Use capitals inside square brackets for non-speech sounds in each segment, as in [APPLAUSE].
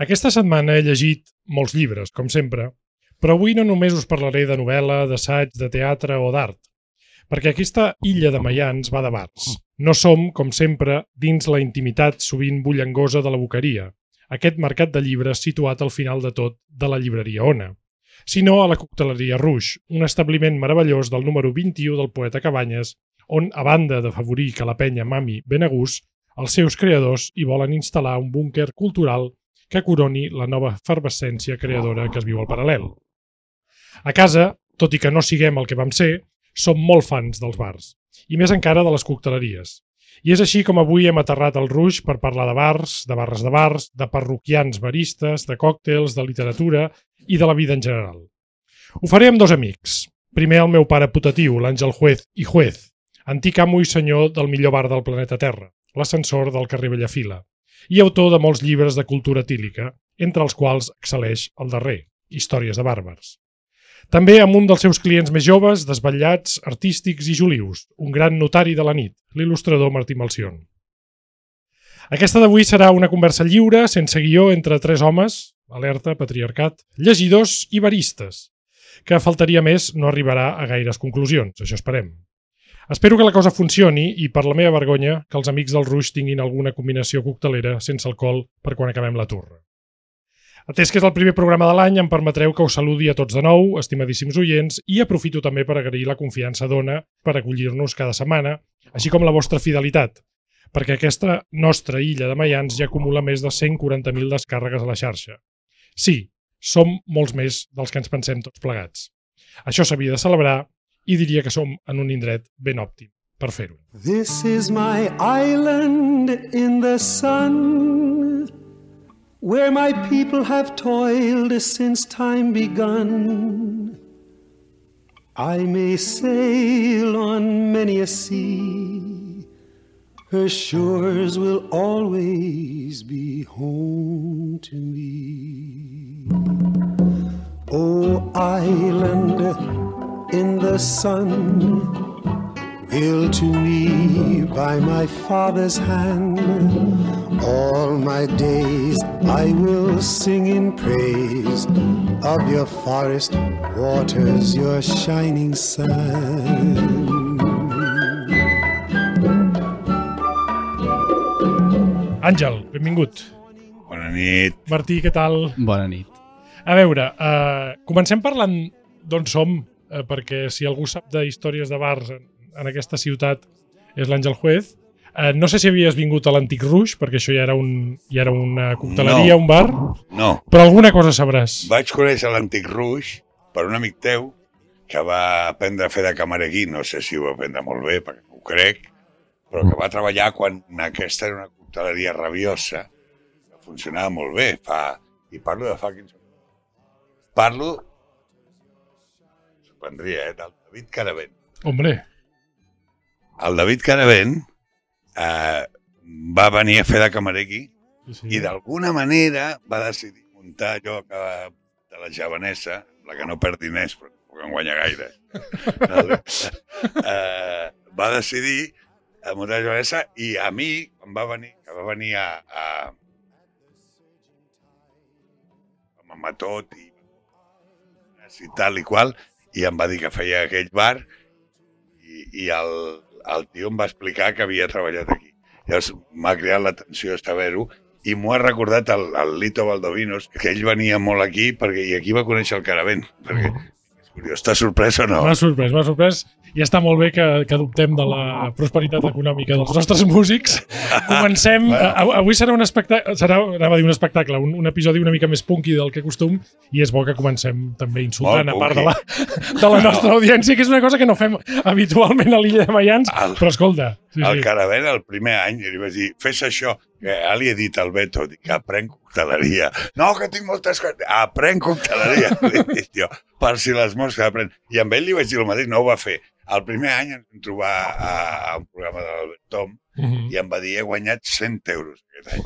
Aquesta setmana he llegit molts llibres, com sempre, però avui no només us parlaré de novel·la, d'assaig, de teatre o d'art, perquè aquesta illa de Maians va de bars. No som, com sempre, dins la intimitat sovint bullangosa de la boqueria, aquest mercat de llibres situat al final de tot de la llibreria Ona, sinó a la cocteleria Rouge, un establiment meravellós del número 21 del poeta Cabanyes, on, a banda d'afavorir que la penya mami ben a gust, els seus creadors hi volen instal·lar un búnquer cultural que coroni la nova efervescència creadora que es viu al paral·lel. A casa, tot i que no siguem el que vam ser, som molt fans dels bars, i més encara de les cocteleries. I és així com avui hem aterrat al Ruix per parlar de bars, de barres de bars, de parroquians baristes, de còctels, de literatura i de la vida en general. Ho faré amb dos amics. Primer el meu pare putatiu, l'Àngel Juez i Juez, antic amo i senyor del millor bar del planeta Terra, l'ascensor del carrer Bellafila, i autor de molts llibres de cultura tílica, entre els quals excel·leix el darrer, Històries de bàrbars. També amb un dels seus clients més joves, desvetllats, artístics i julius, un gran notari de la nit, l'il·lustrador Martí Malcion. Aquesta d'avui serà una conversa lliure, sense guió, entre tres homes, alerta, patriarcat, llegidors i baristes, que faltaria més no arribarà a gaires conclusions, això esperem. Espero que la cosa funcioni i, per la meva vergonya, que els amics del Ruix tinguin alguna combinació coctelera sense alcohol per quan acabem la turra. Atès que és el primer programa de l'any, em permetreu que us saludi a tots de nou, estimadíssims oients, i aprofito també per agrair la confiança d'Ona per acollir-nos cada setmana, així com la vostra fidelitat, perquè aquesta nostra illa de Maians ja acumula més de 140.000 descàrregues a la xarxa. Sí, som molts més dels que ens pensem tots plegats. Això s'havia de celebrar i diria que som en un indret ben òptim per fer-ho. This is my island in the sun Where my people have toiled since time begun. I may sail on many a sea. Her shores will always be home to me. Oh, island in the sun, built to me by my father's hand. All my days I will sing in praise of your forest waters, your shining sun. Àngel, benvingut. Bona nit. Martí, què tal? Bona nit. A veure, uh, comencem parlant d'on som, uh, perquè si algú sap de històries de bars en, en aquesta ciutat és l'Àngel Juez. Uh, no sé si havies vingut a l'Antic Rouge, perquè això ja era, un, ja era una cocteleria, No. un bar, No, però alguna cosa sabràs. vaig conèixer l'Antic Rouge per un amic teu que va aprendre a fer de camarer aquí, no sé si ho va aprendre molt bé, perquè ho crec, però que va treballar quan aquesta era una cocteleria rabiosa, que funcionava molt bé, fa, i parlo de fa 15 anys. Parlo, sorprendria, eh, del David Caravent. Hombre, El David Caravent eh, va venir a fer de camarer aquí sí, sí. i d'alguna manera va decidir muntar allò que, de la javanesa, la que no perd diners, però tampoc en guanya gaire. [LAUGHS] Eh, va decidir a muntar la javanesa i a mi, quan va venir, que va venir a, a, a Mamatot i, i tal i qual, i em va dir que feia aquell bar i, i el, el tio em va explicar que havia treballat aquí. Llavors m'ha creat l'atenció saber-ho i m'ho ha recordat el, el Lito Valdovinos, que ell venia molt aquí perquè i aquí va conèixer el Caravent. Perquè, és curiós, t'ha sorprès o no? M'ha sorprès, m'ha sorprès. I està molt bé que, que adoptem de la prosperitat econòmica dels nostres músics. Comencem... Avui serà un espectacle, serà, anava a dir un espectacle, un, un episodi una mica més punky del que costum, i és bo que comencem també insultant, a part de la, de la nostra audiència, que és una cosa que no fem habitualment a l'illa de Mayans, El- però escolta... Sí, El sí. Caravent, el primer any, li vaig dir, fes això. Que ja li he dit al Beto, dic, aprenc cocteleria. No, que tinc moltes coses. Aprenc cocteleria. [LAUGHS] li he dit jo, per si les mosques aprèn. I amb ell li vaig dir el mateix, no ho va fer. El primer any ens vam trobar a, a un programa de l'Albert Tom Mhm. i em va dir, he guanyat 100 euros aquest any.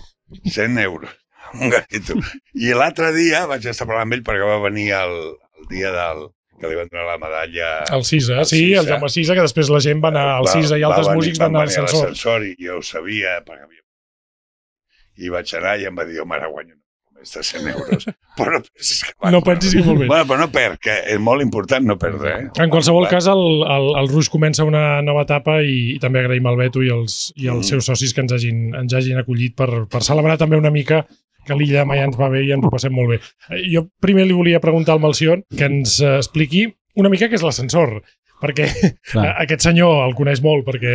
100 euros. [LAUGHS] Un garito. I l'altre dia vaig estar parlant amb ell perquè va venir el, el dia del, que li van donar la medalla El Cisa, El sí, el Cisa. Jaume Cisa, que després la gent va anar al Va- Cisa i va altres venir- músics van anar a l'ascensor i jo ho sabia perquè havia... i vaig anar i em va dir, jo m'ara guanyo està 100 euros. Però no pensis [LAUGHS] que... va, No pensis que molt bé. Bueno, però no perd, que és molt important no perdre, eh? En qualsevol Va. cas, el, el, el Ruix comença una nova etapa i, i també agraïm al Beto i els, i els Mm. seus socis que ens hagin, ens hagin acollit per, per celebrar també una mica que l'illa de Maia ens va bé i ens ho passem molt bé. Eh, Jo primer li volia preguntar al Malcion que ens eh, expliqui una mica què és l'ascensor, perquè Clar. [LAUGHS] aquest senyor el coneix molt perquè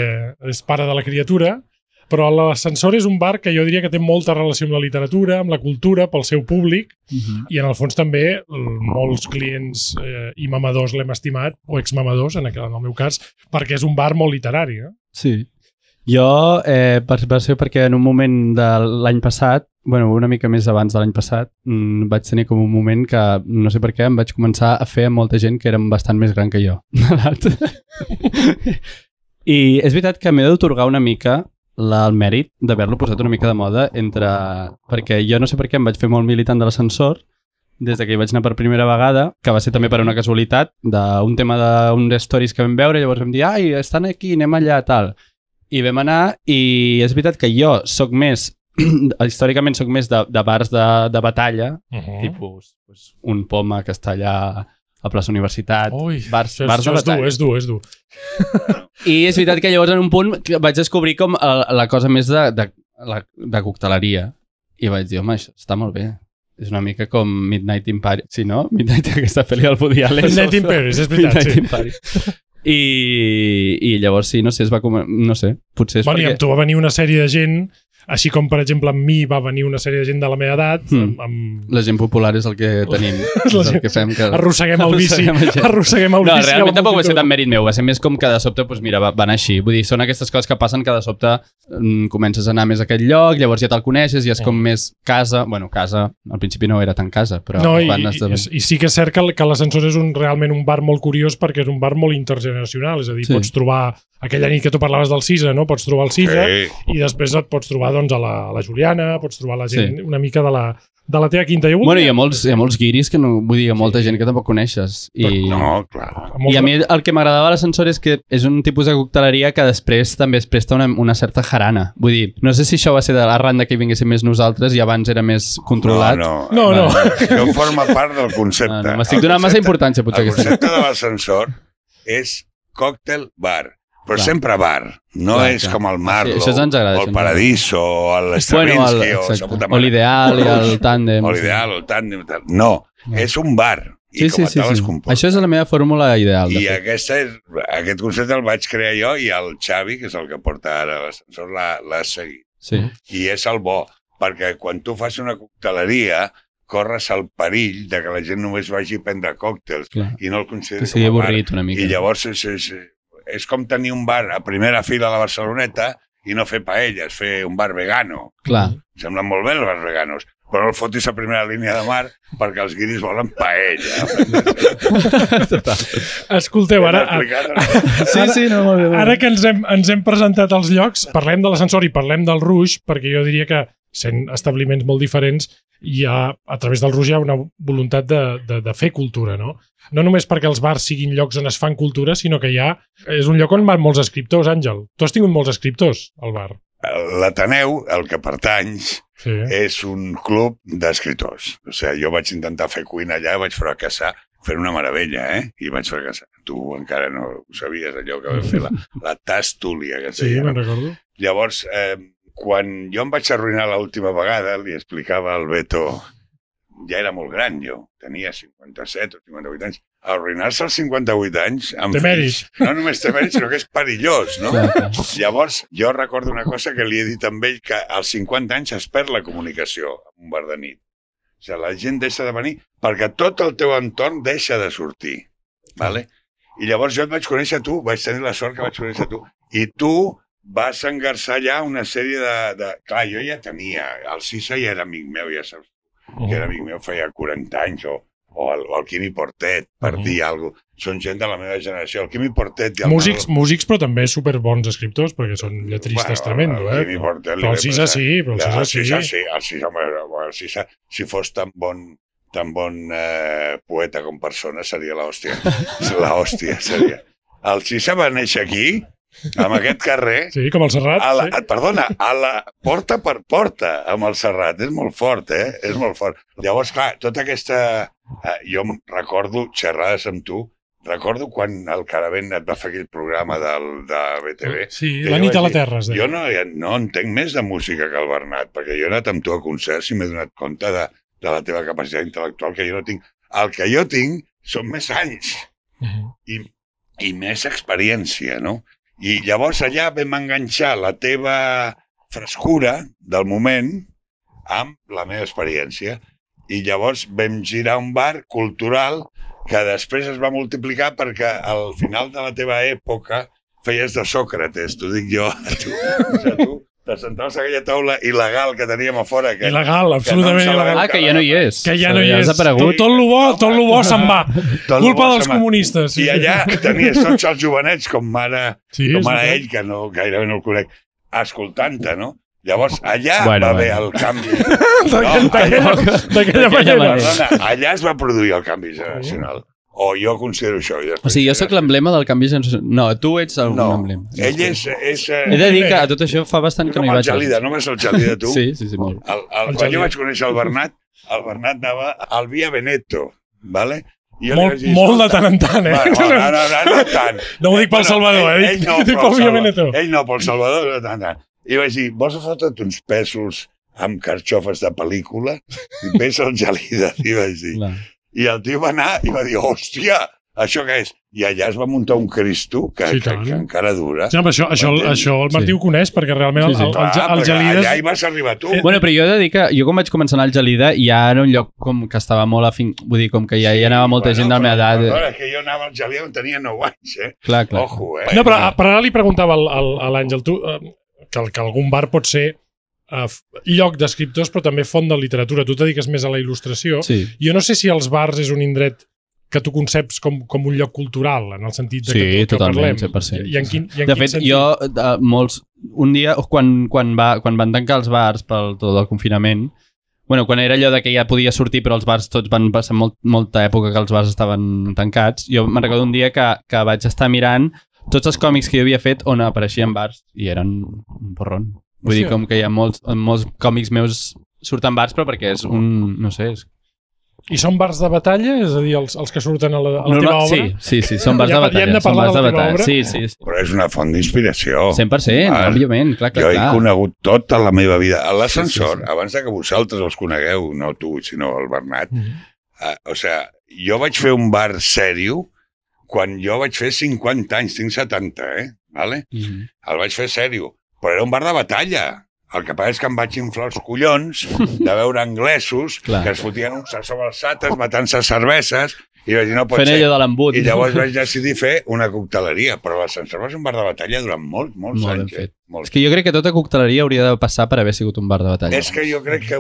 és pare de la criatura, però l'ascensor és un bar que jo diria que té molta relació amb la literatura, amb la cultura, pel seu públic, Mhm. i en el fons també molts clients eh, i mamadors l'hem estimat, o exmamadors en, en el meu cas, perquè és un bar molt literari. Eh? Sí. Jo, eh, per, per ser perquè en un moment de l'any passat, bueno, una mica més abans de l'any passat, mm, vaig tenir com un moment que, no sé per què, em vaig començar a fer amb molta gent que eren bastant més gran que jo. [LAUGHS] [LAUGHS] I és veritat que m'he d'autorgar una mica la, el mèrit d'haver-lo posat una mica de moda entre... Perquè jo no sé per què em vaig fer molt militant de l'ascensor des de que hi vaig anar per primera vegada, que va ser també per una casualitat d'un tema d'un stories que vam veure, llavors vam dir, ai, estan aquí, anem allà, tal. I vam anar i és veritat que jo sóc més, [CLEARS THROAT] històricament sóc més de, de bars de, de batalla, Uh -huh. tipus pues, un poma que està allà a plaça Universitat, Ui, bars, això, bars de és dur, és dur, és dur. I és veritat que llavors en un punt vaig descobrir com la, la cosa més de, de, la, de cocteleria. I vaig dir, home, això està molt bé. És una mica com Midnight in Paris. Sí, no? [LAUGHS] Midnight, aquesta pel·li del Woody Allen. Midnight in Paris, és veritat, Midnight sí. in Paris. I, I llavors sí, no sé, es va com... No sé, potser és Bueno, perquè... amb tu va venir una sèrie de gent, així com, per exemple, amb mi va venir una sèrie de gent de la meva edat, Mm. amb, amb... La gent popular és el que [LAUGHS] tenim. és el gent- que fem. Que... arrosseguem el bici, Arrosseguem el No, bici. la realment tampoc va ser tan mèrit meu, va ser més com que de sobte, doncs mira, va, va anar així. Vull dir, són aquestes coses que passen que de sobte mm, comences a anar més a aquest lloc, llavors ja te'l coneixes i és com Mm. més casa. Bueno, casa, al principi no era tan casa, però No, i, van i, esdevenir. i sí que és cert que, que l'ascensor és un, realment un bar molt curiós perquè és un bar molt intergeneracional, és a dir, Sí. pots trobar aquella nit que tu parlaves del Cisa, no? pots trobar el Cisa Sí. i després et pots trobar doncs, a, la, a la Juliana, pots trobar la gent Sí. una mica de la, de la teva quinta. Jo Bueno, hi ha molts, hi ha molts guiris que no... Vull dir, hi ha molta gent que tampoc coneixes. I, No, clar. I a mi el que m'agradava a l'ascensor és que és un tipus de cocteleria que després també es presta una, una certa jarana. Vull dir, no sé si això va ser de l'arran de que hi vinguéssim més nosaltres i abans era més controlat. No, No, no. No forma part del concepte. No, no, M'estic El donant massa importància, potser, El aquesta. concepte de l'ascensor és còctel bar, però Clar. sempre bar. No Clar, és clar. com el Marlow, Sí, això ens agrada, o el ens Paradiso, o el Bueno, el, o o l'ideal i el [LAUGHS] tàndem. O l'ideal, el tàndem. tal. No, No. és un bar. I Sí, com sí, sí. sí. Això és la meva fórmula ideal. De I aquesta és, aquest concepte el vaig crear jo i el Xavi, que és el que porta ara l'ascensor, l'ha seguit. Sí. I és el bo, perquè quan tu fas una cocteleria corres el perill de que la gent només vagi a prendre còctels Clar. i no el consideri Que sigui avorrit una mica. I llavors és, és, és com tenir un bar a primera fila a la Barceloneta i no fer paelles, fer un bar vegano. Clar. Em semblen molt bé els bars veganos, però no el fotis a primera línia de mar perquè els guiris volen paella. Escolteu, ara? Sí, sí, no, molt bé. molt bé. Ara que ens hem, ens hem presentat als llocs, parlem de l'ascensor i parlem del Rouge, perquè jo diria que, sent establiments molt diferents, hi ha, a través del ha una voluntat de, de, de fer cultura, no? No només perquè els bars siguin llocs on es fan cultura, sinó que hi ha... És un lloc on van molts escriptors, Àngel. Tu has tingut molts escriptors, al bar. L'Ateneu, el que pertanys, Sí. és un club d'escriptors. O sigui, jo vaig intentar fer cuina allà, vaig fracassar fent una meravella, eh? I vaig fracassar. Tu encara no ho sabies, allò que vam fer, la, la tastúlia, que es Sí, deia. me'n no? recordo. Llavors, eh, quan jo em vaig arruïnar l'última vegada, li explicava al Beto, ja era molt gran jo, tenia 57 o 58 anys, arruïnar-se als 58 anys amb Té mèrit. fills, no només té mèrit, sinó que és perillós, no? Llavors, jo recordo una cosa que li he dit a ell, que als 50 anys es perd la comunicació en un bar de nit. O sigui, la gent deixa de venir perquè tot el teu entorn deixa de sortir. Vale? I llavors jo et vaig conèixer a tu, vaig tenir la sort que vaig conèixer a tu, i tu vas engarçar allà una sèrie de... de... Clar, jo ja tenia... El Cisa ja era amic meu, ja saps, que era amic meu feia 40 anys, o, o el, o el Quimi Portet, per Mhm. dir alguna cosa. Són gent de la meva generació. El Quimi Portet i el Músics, Manolo- músics, però també superbons escriptors, perquè són lletristes tremendo, el eh? Quimi Portet Però el passar. sí, però el Cisa el sí. Cisa sí, el home, el Cisa, si fos tan bon tan bon eh, poeta com persona seria l'hòstia. [LAUGHS] l'hòstia seria. El Cisa va néixer aquí amb aquest carrer, [LAUGHS] Sí, com el Serrat. a la, sí. perdona, a la porta per porta amb el Serrat. És molt fort, eh? És molt fort. Llavors, clar, tota aquesta... Eh, jo em recordo xerrades amb tu, recordo quan el Caravent et va fer aquell programa del, de BTV. Sí, la nit a la dir, terra, deia. Jo no, no entenc més de música que el Bernat, perquè jo he anat amb tu a concerts i m'he donat compte de, de la teva capacitat intel·lectual que jo no tinc. El que jo tinc són més anys Mhm. i, i més experiència, no? I llavors allà vam enganxar la teva frescura del moment amb la meva experiència. I llavors vam girar un bar cultural que després es va multiplicar perquè al final de la teva època feies de Sòcrates, t'ho dic jo a tu. O sigui, tu t'assentaves a aquella taula il·legal que teníem a fora. Que, Il·legal, absolutament que no il·legal. Ah, que ja no hi és. Que ja no hi és. desaparegut. Tot, tot lo bo, tot lo bo se'n va. Tot Culpa bo dels comunistes. Sí. I allà tenies tots els jovenets, com ara, sí, com ara ell, que no, gairebé no el conec, escoltant-te, no? Llavors, allà Bueno, va haver bueno. el canvi. [LAUGHS] D'aquella- No, D'aquella manera. Perdona, allà es va produir el canvi generacional. O jo considero això. i O sigui, jo sóc l'emblema del canvi generacional. No, tu ets algun No, emblema. ell és... és eh, He de dir que a tot això fa bastant que no hi el vaig. Gelida, no vas al Gelida, tu? [LAUGHS] Sí, sí, sí, molt. El, el, El quan Gelida. jo vaig conèixer el Bernat, el Bernat anava al Via Veneto, vale? I jo li Molt, vaig dir, molt de "Escolta, tant en tant, eh? Va, no, no, no, no tant. [LAUGHS] No ho dic pel Salvador, eh? Ell, no, dic pel Salvador. Veneto. Ell no, pel Salvador, de tant en tant. I vaig dir, vols fotre't uns pèsols amb carxofes de pel·lícula? I vés al [LAUGHS] Gelida, i vaig dir. Clar. I el tio va anar i va dir, hòstia, això què és? I allà es va muntar un Cristo que, Sí, que, que encara dura. Sí, home, això, això, M'entens? això el Martí Sí. ho coneix perquè realment el, Sí, sí. el, el, el, el Gelides... Allà hi vas arribar tu. Bueno, però jo he de dir que jo quan vaig començar a anar al Gelida ja era un lloc com que estava molt afin... Vull dir, com que ja hi anava molta gent de la meva edat. Perdona, que jo anava al Gelida on tenia 9 anys, eh? Clar, clar. Ojo, eh? No, però, però ara li preguntava al, al, a l'Àngel, tu, eh, que, que algun bar pot ser eh, lloc d'escriptors, però també font de literatura. Tu dediques més a la il·lustració. Sí. Jo no sé si els bars és un indret que tu conceps com, com un lloc cultural, en el sentit de Sí, que, que totalment, parlem. 100%. I, i en quin, i en De quin fet, sentit? jo, eh, molts, un dia, quan, quan, va, quan van tancar els bars pel tot el confinament, bueno, quan era allò de que ja podia sortir però els bars tots van passar molt, molta època que els bars estaven tancats, jo me'n recordo un dia que, que vaig estar mirant tots els còmics que jo havia fet on apareixien bars i eren un porron. Vull dir, Hòstia. com que hi ha molts, molts còmics meus surten bars, però perquè és un... no sé... És... I són bars de batalla? És a dir, els, els que surten a la, a la Normal- teva obra? Sí, sí, sí, són bars Ja- de ja hem batalla. de són parlar bars de de la teva batalla. obra? Sí, sí, sí. Però és una font d'inspiració. 100%, Val. òbviament, clar, Jo clar, he clar. conegut tota la meva vida. A l'ascensor, Sí, sí, sí. abans de que vosaltres els conegueu, no tu, sinó el Bernat, Mhm. eh, o sigui, jo vaig fer un bar sèrio quan jo vaig fer 50 anys, tinc 70, eh? Vale? Mhm. El vaig fer sèrio, però era un bar de batalla. El que passa és que em vaig inflar els collons de veure anglesos [LAUGHS] Clar. que es fotien uns a sates matant-se cerveses i vaig dir, no pot Fent ser. de l'embut. I llavors vaig decidir fer una cocteleria, però l'ascensor va ser un bar de batalla durant molts, molts Molt anys. eh? fet. Molts. És que jo crec que tota cocteleria hauria de passar per haver sigut un bar de batalla. És que jo crec que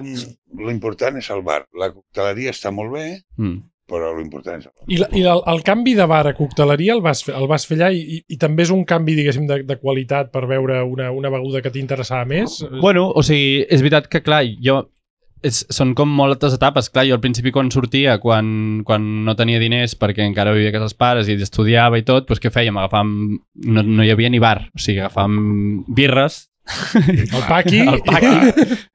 l'important és el bar. La cocteleria està molt bé, Mm. Però l'important és. I, la, i el, el canvi de bar a cocteleria el vas fer, el vas fer allà i, i, i també és un canvi, diguéssim, de, de qualitat per veure una, una beguda que t'interessava més? Bueno, o sigui, és veritat que, clar, jo... És, són com moltes etapes. Clar, jo al principi quan sortia, quan, quan no tenia diners perquè encara vivia a casa dels pares i estudiava i tot, doncs què fèiem? Agafàvem... No, no hi havia ni bar. O sigui, agafàvem birres, El paqui... el paqui,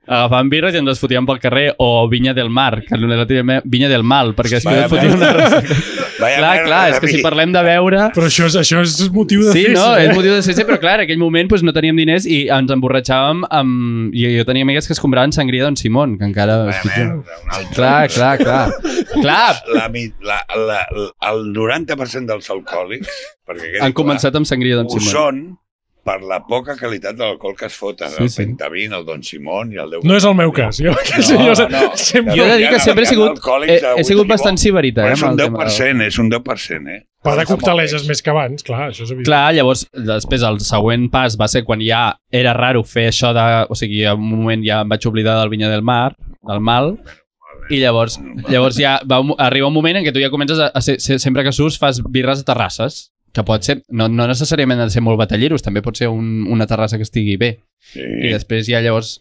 agafàvem birres i ens les fotíem pel carrer o Vinya del Mar, que relativament... Vinya del Mal, perquè Vaya et fotien una... [LAUGHS] Vaya clar, clar, és que si parlem de beure... Però això és, això és motiu de Sí, festa. no, eh? és motiu de ser, però clar, en aquell moment pues, no teníem diners i ens emborratxàvem amb... Jo, jo tenia amigues que es compraven sangria d'on Simón, que encara... Vaya merda, un altre. Clar, clar, clar. clar, La, mi- la, la, el 90% dels alcohòlics, perquè quedi han començat amb sangria d'on clar, ho Simón. són per la poca qualitat de l'alcohol que es foten. Sí, el sí. Pentavin, el Don Simón i el Déu... No és el meu cas. Jo, No, [LAUGHS] jo, no. sempre... Jo he de dir que sempre he sigut, alcohòlics he, de he sigut bastant sibarita, Però eh? és un el tema del- 10%, és un 10%, eh? Està molt cocteleges més que abans, clar, això és evident. Clar, llavors, després el següent pas va ser quan ja era raro fer això de... O sigui, en un moment ja em vaig oblidar del Vinya del Mar, del mal, i llavors, llavors ja va un- arriba un moment en què tu ja comences a, a ser, sempre que surts fas birres a terrasses, que pot ser, no, no necessàriament ha de ser molt batalleros, també pot ser un, una terrassa que estigui bé. Sí. I després ja llavors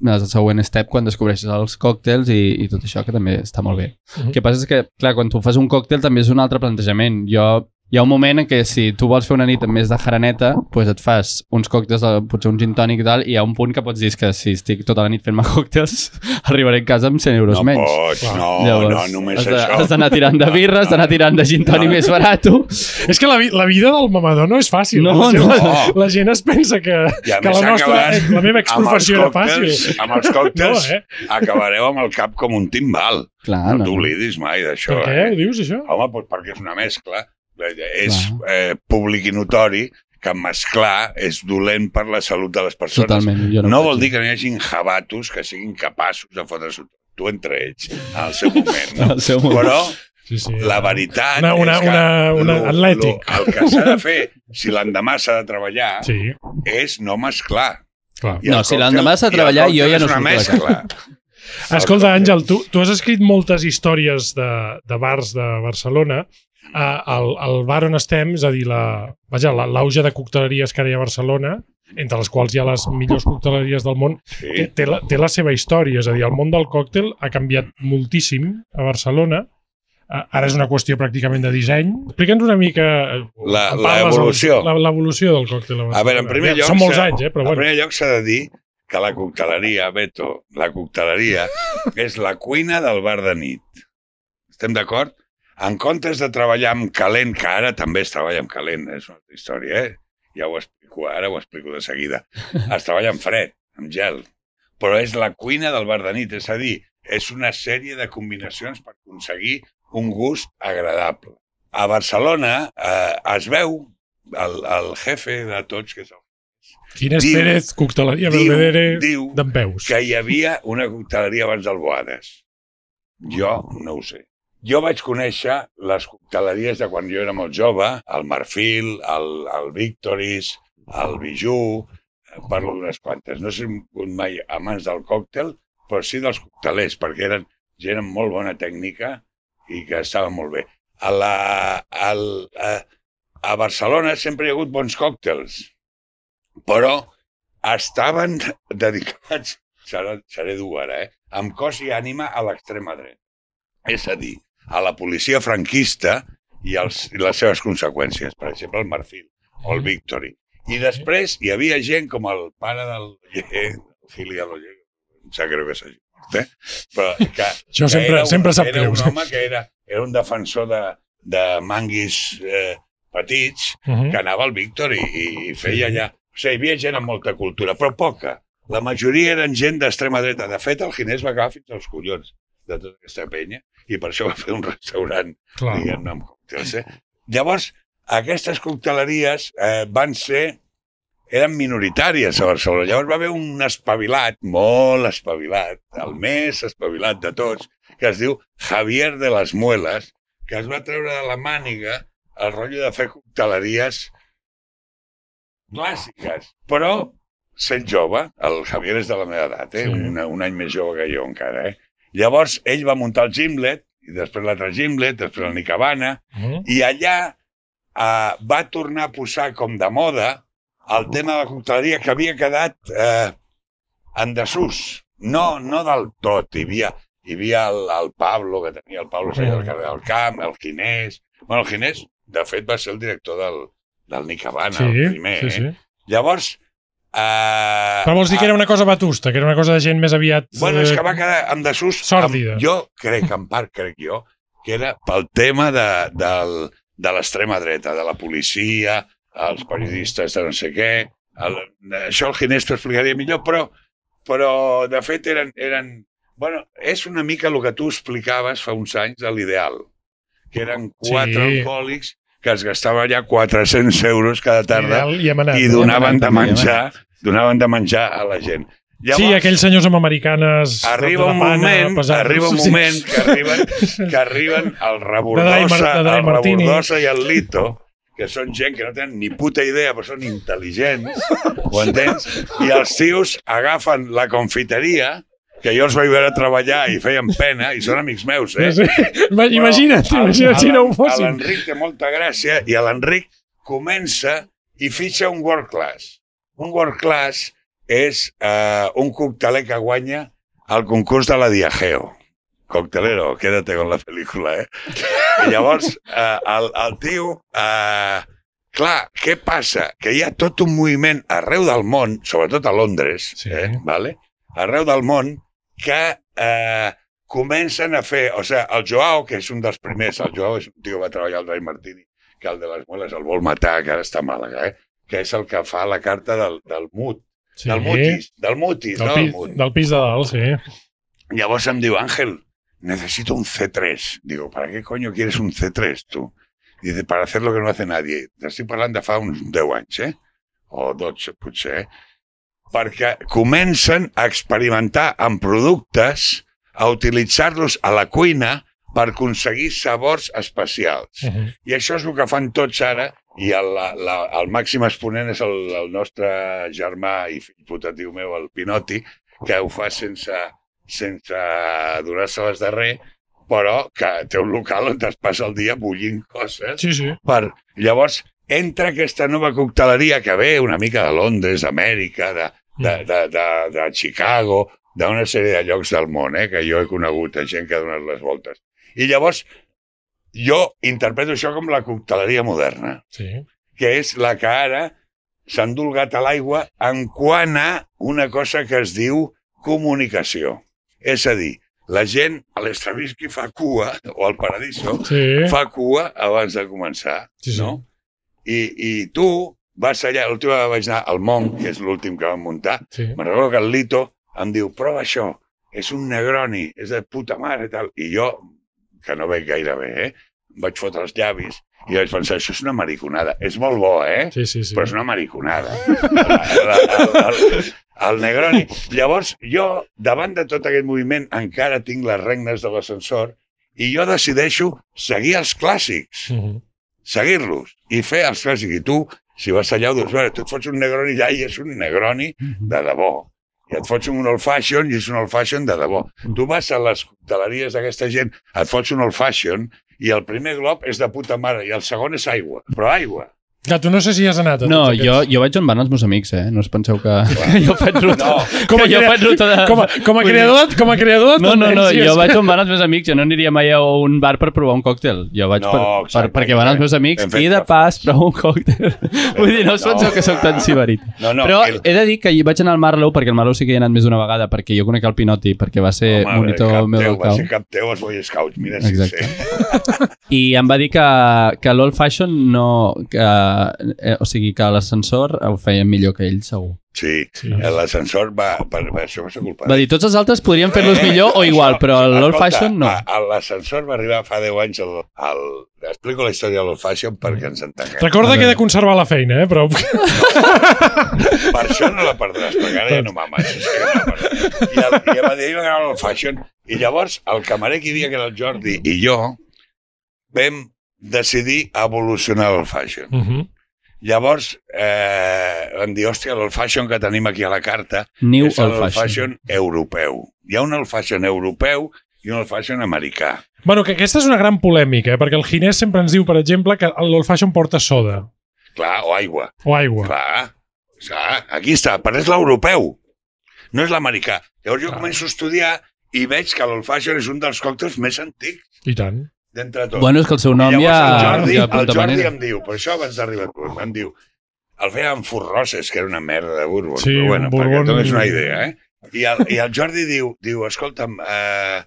el següent step quan descobreixes els còctels i, i tot això, que també està molt bé. Mhm. El que passa és que, clar, quan tu fas un còctel també és un altre plantejament. Jo hi ha un moment en què si tu vols fer una nit amb més de jaraneta, doncs et fas uns còctels, de- potser un gin tònic i tal, i hi ha un punt que pots dir que si estic tota la nit fent-me [LAUGHS] còctels, arribaré a casa amb 100 euros No menys. pots, no, no, només has de- això. Has d'anar tirant de birra, has d'anar tirant de gin tònic No. més barat. És que la, la vida del mamador no és fàcil. No, la, gent, no. La, la gent es pensa que, que la nostra, la meva exprofessió era fàcil. Amb els [LAUGHS] còctels No, eh? acabareu amb el cap com un timbal. Clar, no no. t'oblidis mai d'això. Per què Eh? ho dius, això? Home, doncs perquè és una mescla. És eh, públic i notori que mesclar és dolent per la salut de les persones. Totalment. No, no, vol dir que no hi hagin jabatos que siguin capaços de fotre-s'ho tu entre ells al seu moment. [LAUGHS] No? Al seu moment. Però Sí, sí. la veritat Una- una- és que una- una lo- atlètic. lo- el que s'ha de fer, si l'endemà s'ha de treballar, Sí, és no mesclar. clar. I No, si l'endemà s'ha de treballar, jo ja no surto de mescla. [LAUGHS] Escolta, Àngel, tu, tu has escrit moltes històries de, de bars de Barcelona. El, el bar on estem, és a dir, la- vaja, la- l'auge de cocteleries que ara hi ha a Barcelona, entre les quals hi ha les millors cocteleries del món, té, Sí. té, la, té la seva història. És a dir, el món del còctel ha canviat moltíssim a Barcelona. Ara és una qüestió pràcticament de disseny. Explica'ns una mica... eh, l'evolució. L'evolució del còctel a Barcelona. A veure, en primer lloc... Són molts anys, eh? Però en bueno. primer lloc s'ha de dir que la cocteleria, Beto, la cocteleria [LAUGHS] és la cuina del bar de nit. Estem d'acord? En comptes de treballar amb calent, que ara també es treballa amb calent, és una altra història, eh? Ja ho explico, ara ho explico de seguida. [LAUGHS] Es treballa amb fred, amb gel, però és la cuina del bar de nit, és a dir, és una sèrie de combinacions per aconseguir un gust agradable. A Barcelona eh, es veu el, el jefe de tots, que és el Ginés diu- Pérez, cocteleria Belvedere d'en Peus. que hi havia una cocteleria abans del Boades. Jo no ho sé. Jo vaig conèixer les cocteleries de quan jo era molt jove, el Marfil, el, el Victoris, el eh, parlo d'unes quantes. No sé mai amants del còctel, però sí dels coctelers, perquè eren gent amb molt bona tècnica i que estava molt bé. A, la, al, a, a Barcelona sempre hi ha hagut bons còctels, però estaven [LAUGHS] dedicats, serà, seré dur ara, eh? amb cos i ànima a l'extrema dreta. És a dir, a la policia franquista i, els, i les seves conseqüències, per exemple, el Marfil o el Victory. I després hi havia gent com el pare del Oller, Gili de l'Oller, em sap greu que s'hagi mort, eh? Però que, [LAUGHS] Això que sempre, era un- sempre sap era greu. un home que era, era un defensor de, de manguis eh, petits Uh -huh. que anava al Víctor i, i feia allà... O sigui, hi havia gent amb molta cultura, però poca. La majoria eren gent d'extrema dreta. De fet, el Ginés va agafar fins als collons de tota aquesta penya i per això va fer un restaurant, diguem-ne, amb còctels. Eh? Llavors, aquestes cocteleries eh, van ser eren minoritàries a Barcelona. Llavors va haver un espavilat, molt espavilat, el més espavilat de tots, que es diu Javier de las Muelas, que es va treure de la màniga el rotllo de fer cocteleries clàssiques, però sent jove, el Javier és de la meva edat, eh? Sí. un, un any més jove que jo encara. Eh? Llavors, ell va muntar el Gimlet, i després l'altre Gimlet, després el Nicabana, Uh -huh. i allà eh, va tornar a posar com de moda el tema de la cocteleria que havia quedat eh, en desús. No, no del tot. Hi havia, hi havia el, el Pablo, que tenia el Pablo Sella al carrer del Camp, el Ginés... Bueno, el Ginés, de fet, va ser el director del, del Nick Habana, Sí, el primer. sí, sí. Eh? Llavors... Eh, Però vols dir que era una cosa vetusta, que era una cosa de gent més aviat... Bueno, és eh, que va quedar en desús... Sòrdida. Amb, jo crec, en part crec jo, que era pel tema de, del, de l'extrema dreta, de la policia, els periodistes de no sé què... El, això el Ginés t'ho explicaria millor, però, però de fet eren, eren... Bueno, és una mica el que tu explicaves fa uns anys de l'ideal, que eren quatre Sí. alcohòlics que es gastava ja 400 euros cada tarda i Amanat. i no? donaven de menjar, donaven de menjar a la gent. Sí, aquells senyors amb americanes arriba de, un pana, moment, pesades. arriba un Sí. moment que arriben, [LAUGHS] que arriben el Rebordosa, el. Rebordosa i el Lito, que són gent que no tenen ni puta idea, però són intel·ligents, ho entens? I els tios agafen la confiteria, que jo els vaig veure treballar i feien pena, i són amics meus, eh? Sí. Ima- Imagina't, Però imagina't si no ho fossin. L'Enric té molta gràcia i l'Enric comença i fitxa un world class. Un world class és eh, un cocteler que guanya el concurs de la Diageo. Coctelero, quédate con la pel·lícula, eh? I llavors, eh, el, el tio... Eh, clar, què passa? Que hi ha tot un moviment arreu del món, sobretot a Londres, Sí. eh, vale? arreu del món, que eh, comencen a fer... O sigui, el Joao, que és un dels primers, el Joao és un tio que va treballar al Dai Martini, que el de les mueles el vol matar, que ara està a Màlaga, eh? que és el que fa la carta del, del Mut, Sí. del Mutis, del Mutis, Del, no del Mut. del pis de dalt, sí. Llavors em diu, Ángel, necesito un C3. Digo, ¿para qué coño quieres un C3 tú? Dice, para hacer lo que no hace nadie. T'estic parlant de fa uns 10 anys, eh? O 12, potser, eh? Perquè comencen a experimentar amb productes, a utilitzar-los a la cuina per aconseguir sabors especials. Uh -huh. I això és el que fan tots ara, i el, la, la, el màxim exponent és el, el nostre germà i fill putatiu meu, el Pinoti, que ho fa sense, sense donar-se-les de res, però que té un local on es passa el dia bullint coses. Sí, sí. Per... Llavors, entra aquesta nova cocteleria que ve una mica de Londres, d'Amèrica, de, de, de, de, de Chicago, d'una sèrie de llocs del món, eh, que jo he conegut, a gent que ha donat les voltes. I llavors, jo interpreto això com la cocteleria moderna, Sí. que és la que ara s'ha endolgat a l'aigua en quant a una cosa que es diu comunicació. És a dir, la gent a l'Estravinsky fa cua, o al Paradiso, Sí. fa cua abans de començar, Sí, sí. no? I, I tu vas allà, l'última vegada vaig anar al Monk, que és l'últim que vam muntar, sí. me'n recordo que el Lito em diu, prova això, és un Negroni, és de puta mare i tal. I jo, que no veig gaire bé, eh? em vaig fotre els llavis i vaig pensar, això és una mariconada. És molt bo, eh? Sí, sí, sí. però és una mariconada. El, el, el, el Negroni. Llavors, jo, davant de tot aquest moviment, encara tinc les regnes de l'ascensor i jo decideixo seguir els clàssics, Uh -huh. seguir-los i fer els clàssics. I tu, si vas allà, ho dius, "Veure, tu et fots un Negroni ja i és un Negroni de debò. I et fots un old fashion i és un old fashion de debò. Tu vas a les cocteleries d'aquesta gent, et fots un old fashion i el primer glob és de puta mare i el segon és aigua, però aigua. Clar, tu no sé si has anat a No, tots jo, jo vaig on van els meus amics, eh? No us penseu que, que jo faig [LAUGHS] ruta. No, Com a jo crea- faig ruta de... Com a, com a creador, com a creador No, no, no, jo vaig on van els meus amics, jo no aniria mai a un bar per provar un còctel. Jo vaig No, per, per, exacte, perquè van els meus amics i de pas provo un còctel. Vull dir, no us No. penseu que sóc tan siberit. No, no, Però el- he de dir que hi vaig anar al Marlow, perquè al Marlow sí que hi he anat més d'una vegada, perquè jo conec el Pinoti, perquè va ser Home, monitor cap meu teu, del va cau. ser cap teu als Boy Scouts, mira si Exacte. sé. [LAUGHS] I em va dir que, que l'old fashion no... Que, eh, o sigui, que l'ascensor ho feien millor que ell, segur. Sí, Sí. l'ascensor va... Per, per això va ser culpa Va dir, tots els altres podrien fer-los Eh, millor o això- igual, però l'old fashion no. L'ascensor va arribar fa 10 anys al... al explico la història de l'old fashion perquè ens entenguem. Recorda que he de conservar la feina, eh? Però... Per això no la perdràs, perquè ara ja no no perdràs. I, el, I em va dir, "Ahir m'agrada l'old fashion. I llavors, el camarer que hi havia, que era el Jordi, i jo, vam decidir evolucionar l'old fashion. Uh -huh. Llavors, eh, vam dir, hòstia, l'old fashion que tenim aquí a la carta New és l'old fashion. fashion europeu. Hi ha un old fashion europeu i un old fashion americà. Bueno, que aquesta és una gran polèmica, eh? perquè el Ginés sempre ens diu, per exemple, que l'old fashion porta soda Clar, o aigua. o aigua. Clar, clar, aquí està, però és l'europeu, no és l'americà. Llavors jo Clar. començo a estudiar i veig que l'old fashion és un dels còctels més antics I tant. D'entre tots. Bueno, és que el seu nom I ja... el Jordi, ja el Jordi manera. em diu, per això abans d'arribar tu, em diu, el feia amb Furroses, que era una merda de bourbon, Sí, però bueno, perquè bourbon- tu és una idea, eh? I el, I el Jordi diu, diu escolta'm, eh,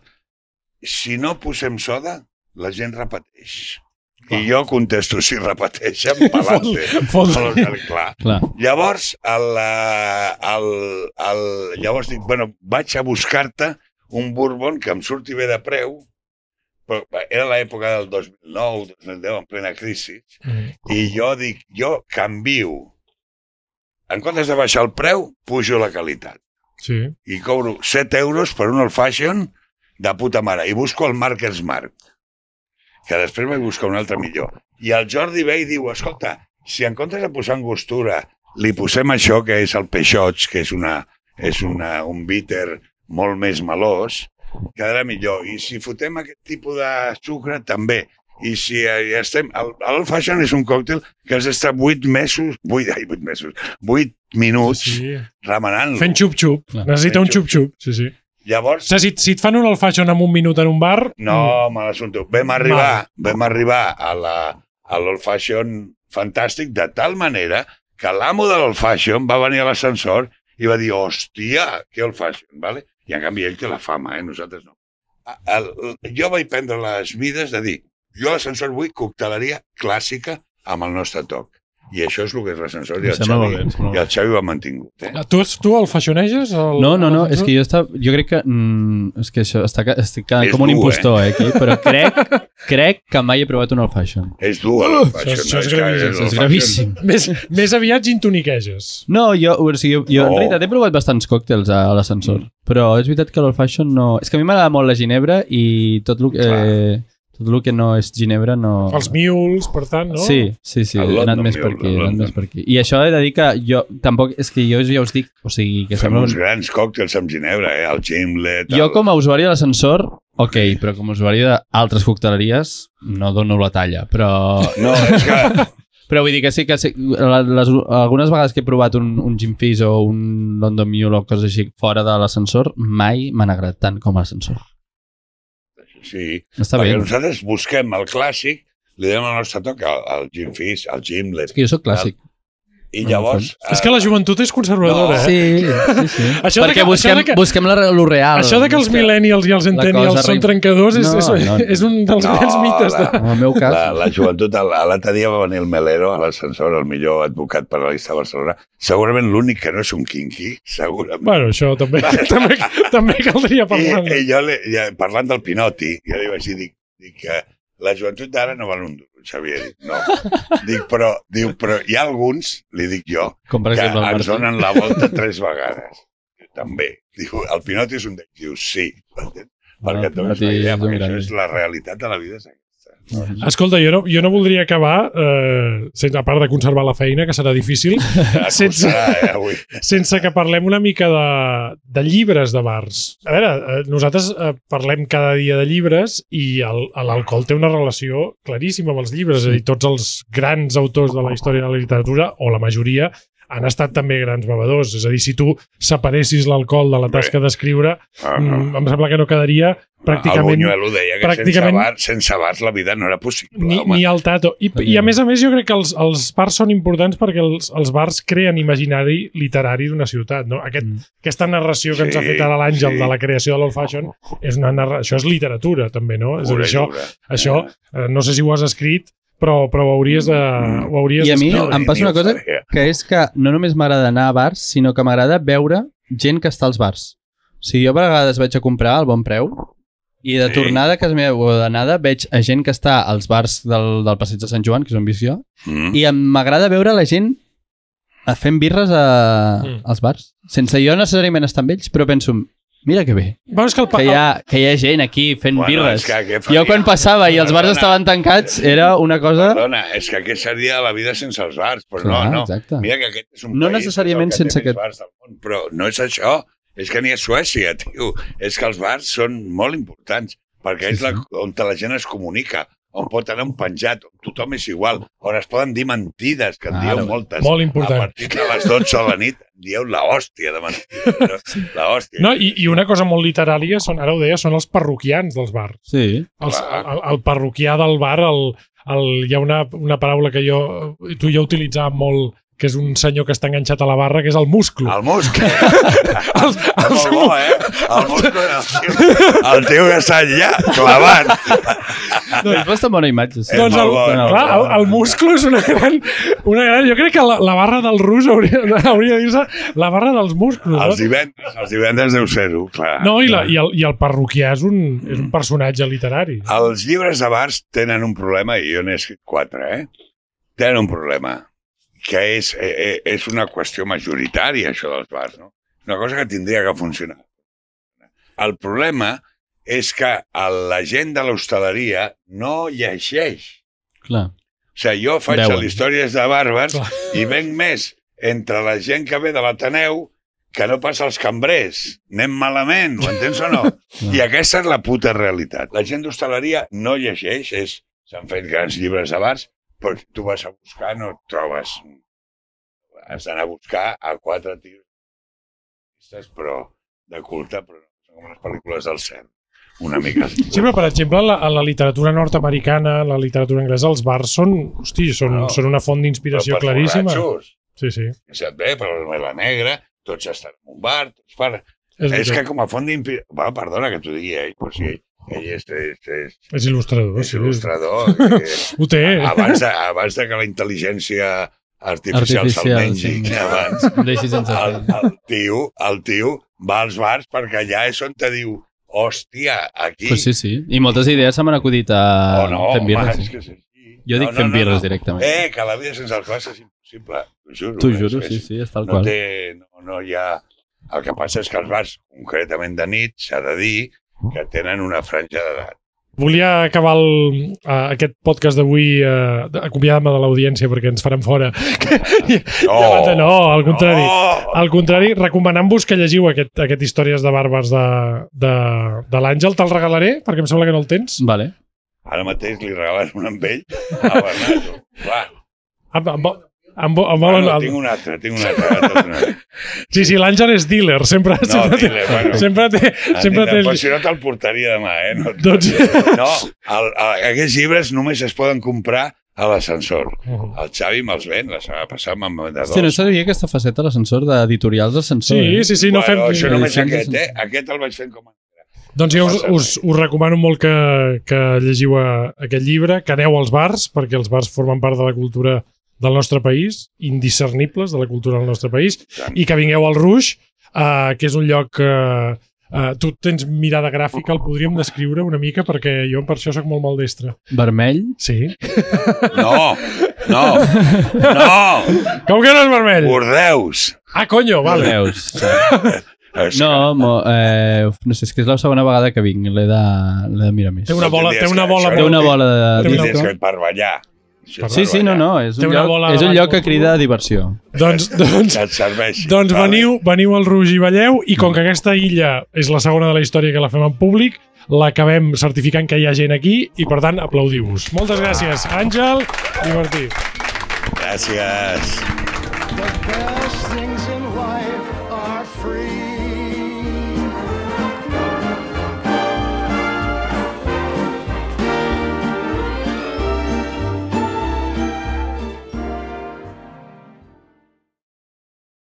si no posem soda, la gent repeteix. I jo contesto, si repeteixen. [LAUGHS] Fot- Aleshores, clar. Clar. Llavors, el, eh, el, el, llavors dic, bueno, vaig a buscar-te un bourbon que em surti bé de preu, però era l'època del 2009, 2010, en plena crisi, Mm. i jo dic, jo canvio. En comptes de baixar el preu, pujo la qualitat. Sí. I cobro 7 euros per un old fashion de puta mare. I busco el Markers Mark, que després vaig buscar un altre millor. I el Jordi ve i diu, escolta, si en comptes de posar angostura li posem això, que és el Peixots, que és, una, és una, un bitter molt més melós, quedarà millor. I si fotem aquest tipus de sucre, també. I si estem... El, el fashion és un còctel que has d'estar 8 mesos... 8, ai, 8 mesos. 8 minuts sí. remenant-lo. Fent xup-xup. Clar. Necessita Fent un xup-xup. Sí, sí. Llavors, O sigui, si, si et fan un fashion en un minut en un bar... no, mal assumpte. Vam arribar, vam arribar a la, a l'old fashion fantàstic de tal manera que l'amo de l'old fashion va venir a l'ascensor i va dir, hòstia, que old fashion, vale? I en canvi ell té la fama, eh? Nosaltres no. A- El, jo vaig prendre les mides de dir, jo a l'ascensor vull cocteleria clàssica amb el nostre toc. I això és el que és l'ascensor i, el Xavi- bé, i el Xavi ho ha mantingut. Eh? Tu, tu el fashioneges? El, No, no, no, el- és que jo, estava, jo crec que... Mm, és que això, està, estic quedant És com un dur, impostor, eh, aquí, però crec, [LAUGHS] crec que mai he provat un old fashion. És dur, Això fashion. és- això és no? que gravíssim, Això és gravíssim. Més, més aviat gin toniqueges. No, jo, o sigui, jo, jo en No. realitat he provat bastants còctels a, a l'ascensor, Mm. però és veritat que l'old fashion no... És que a mi m'agrada molt la ginebra i tot el, eh, tot el que no és ginebra no... Els mules, per tant, no? Sí, sí, sí, he anat més per aquí, he anat més per aquí. I això he de dir que jo tampoc... És que jo ja us dic, o sigui, que Fem sembla... uns Un... grans còctels amb ginebra, eh? El gimlet... Jo el... com a usuari de l'ascensor, ok, però com a usuari d'altres cocteleries no dono la talla, però... No, és que... [LAUGHS] Però vull dir que sí que sí, les, algunes vegades que he provat un, un Gin Fizz o un London Mule o coses així fora de l'ascensor, mai m'han agradat tant com l'ascensor. Sí, Està perquè bé. nosaltres busquem el clàssic, li donem el nostre toc al, al Jim Fizz, al Gimlet, És que jo sóc clàssic. I llavors... És que la joventut és conservadora, No. eh? Sí, sí, sí. [LAUGHS] Això de Perquè que- busquem, això de que- busquem la, lo real. Això de que els millennials i els centennials són trencadors és, No, és, no, no. és un dels No, grans mites. De... la- En el meu cas... La, la joventut, el- l'altre dia va venir el Melero a l'ascensor, el millor advocat penalista de Barcelona. Segurament l'únic que no és un quinqui, segurament. Bueno, això també, [LAUGHS] [LAUGHS] també, també caldria I, parlar-ne. i jo, li, ja, parlant del Pinotti, jo li vaig dir, dic, dic que la joventut d'ara no val un duro, Xavier. Dic, no. Dic, però, diu, però hi ha alguns, li dic jo, Com per que exemple ens donen la volta tres vegades. Diu, També. Diu, el Pinotti és un d'ells. Diu, sí. Perquè et dones Pinotti una idea, és un perquè això és la realitat de la vida. Escolta, jo no, jo no voldria acabar, eh, sense, a part de conservar la feina, que serà difícil, [LAUGHS] sense, Costarà, eh, avui. sense que parlem una mica de, de llibres de bars. A veure, eh, nosaltres eh, parlem cada dia de llibres i l'alcohol té una relació claríssima amb els llibres. És a dir, tots els grans autors de la història de la literatura, o la majoria, han estat també grans bevedors. És a dir, si tu separessis l'alcohol de la tasca d'escriure, Ah, mm, em sembla que no quedaria El pràcticament Buñuelo deia que pràcticament- sense bars, sense bars la vida no era possible. ni, home. ni el tato. I, I a més a més jo crec que els, els bars són importants perquè els, els bars creen imaginari literari d'una ciutat. No? Aquest, Mm. Aquesta narració que ens ha Sí, fet ara l'Àngel sí. de la creació de l'Old Fashion és una narra... això és literatura també, no? És a dir, això, això eh, no sé si ho has escrit, però, però ho hauries de... Ho hauries I a mi em passa una cosa que és que no només m'agrada anar a bars, sinó que m'agrada veure gent que està als bars. O sigui, jo a vegades vaig a comprar al bon preu i de Sí. tornada a casa meva o d'anada veig a gent que està als bars del, del passeig de Sant Joan, que és on visc jo, Mm. i m'agrada veure la gent fent birres a, Mm. als bars. Sense jo necessàriament estar amb ells, però penso, mira que bé, Bueno, que el, pa- que hi ha, que hi ha gent aquí fent Bueno, birres. que què Jo faria? quan passava i els bars Perdona. estaven tancats era una cosa... Perdona, és que què seria la vida sense els bars? Però Clar, no, no. exacte. Mira que aquest és un No país necessàriament que sense aquest- bars del món, però no és això. És que ni a Suècia, [LAUGHS] tio. És que els bars són molt importants, perquè Sí, és la, sí. on la gent es comunica, on pot anar un penjat, tothom és igual, on es poden dir mentides, que en Ara, dieu moltes. Molt important. A partir de les 12 de la nit dieu la hòstia de mentides. No? La hòstia. no, i, I una cosa molt literària, són, ara ho deia, són els parroquians dels bars. Sí. Els, el, el parroquià del bar, el, el, hi ha una, una paraula que jo, tu i jo utilitzàvem molt, que és un senyor que està enganxat a la barra, que és el musclo. El musc. Els, És molt bo, eh? El musc, el tio, el tio que està allà, clavat. És bastant bona imatge. Sí. Doncs el, molt bo, clar, el, el musclo és una gran, una gran... Jo crec que la, la barra del rus hauria, hauria de dir-se la barra dels musclos. Els No? divendres, els divendres deu ser-ho, clar. No, i, la, i, el, i el parroquià és un, és un personatge literari. Els llibres de bars tenen un problema, i jo n'he escrit quatre, eh? Tenen un problema, que és, eh, eh, és una qüestió majoritària, això dels bars, no? Una cosa que tindria que funcionar. El problema és que la gent de l'hostaleria no llegeix. Clar. O sigui, jo faig les històries de bàrbars Clar. i venc més entre la gent que ve de l'Ateneu que no passa als cambrers. Anem malament, ho entens o no? [LAUGHS] I aquesta és la puta realitat. La gent d'hostaleria no llegeix, és s'han fet grans llibres de bars, però tu vas a buscar, no et trobes. Has d'anar a buscar a quatre tios, però de culte, però no com les pel·lícules del cel. Una mica. Sí, però, per exemple, a la, a la literatura nord-americana, la literatura anglesa, els bars són, hosti, són, No. són una font d'inspiració Però claríssima. borratxos, Sí, sí. que se't ve, per la negra, tots estan en un bar, tots fan... És, És que com a font d'inspiració... Va, perdona que t'ho digui ell, però sí, ell és, és, és, és il·lustrador. és sí, il·lustrador. [LAUGHS] eh, Ho té. abans, de, abans de que la intel·ligència artificial se'l mengi, sí. [LAUGHS] abans, el, el, tio, el tio va als bars perquè allà és on te diu hòstia, aquí... Pues sí, sí. I moltes idees se m'han acudit a o no, fent birres. home, és Sí. que és així. Jo dic fent birres directament. Eh, que la vida sense alcohol és impossible. T'ho juro. T'ho és- juro, és- sí, sí, és tal no, qual. té, no, no hi ha... El que passa és que els bars, concretament de nit, s'ha de dir que tenen una franja d'edat. Volia acabar el, uh, aquest podcast d'avui uh, acomiadant-me de l'audiència perquè ens faran fora. [LAUGHS] No, no, al contrari. No! Al contrari, recomanant-vos que llegiu aquest, aquest Històries de Bàrbars de, de, de l'Àngel. Te'l regalaré, perquè em sembla que no el tens. Vale. Ara mateix li regalen un amb ell a Bernardo. Va, Em, em, vo- em, vo- em bueno, volen... tinc un altre, tinc un altre. te'n donaré. [LAUGHS] Sí, sí, l'Àngel és dealer. Sempre, No, sempre, té, dealer, bueno. sempre té... Sempre té... Però si no te'l portaria demà, eh? No, Doncs... no el, el, aquests llibres només es poden comprar a l'ascensor. El Xavi me'ls ven, la setmana passada me'n va vendre Hòstia, no dos. sabia aquesta faceta l'ascensor d'editorials d'ascensor. Sí, eh? sí, sí, no bueno, fem... això només aquest, eh? Aquest el vaig fent com a... Doncs jo us, us, us recomano molt que, que llegiu a, aquest llibre, que aneu als bars, perquè els bars formen part de la cultura del nostre país, indiscernibles de la cultura del nostre país, i que vingueu al Rouge, uh, que és un lloc que uh, tu tens mirada gràfica, el podríem descriure una mica, perquè jo per això sóc molt maldestre. Vermell. Sí. No, no, no! Com que no és vermell? Bordeus! Ah, conyo, vale. És No, mo, eh, no sé, és que és la segona vegada que vinc. L'he de, de mirar més. Té una bola, té una bola... no Té una té- bola de... té que... una- Tens que per ballar. Això Sí, sí, no, no, és un, lloc, és un lloc que molt crida a diversió. Doncs, doncs, Que et serveixi. Doncs Vale. veniu, veniu al Rouge i balleu i com que aquesta illa és la segona de la història que la fem en públic, l'acabem certificant que hi ha gent aquí i per tant aplaudiu-vos. Moltes gràcies, Àngel i Martí. Gràcies.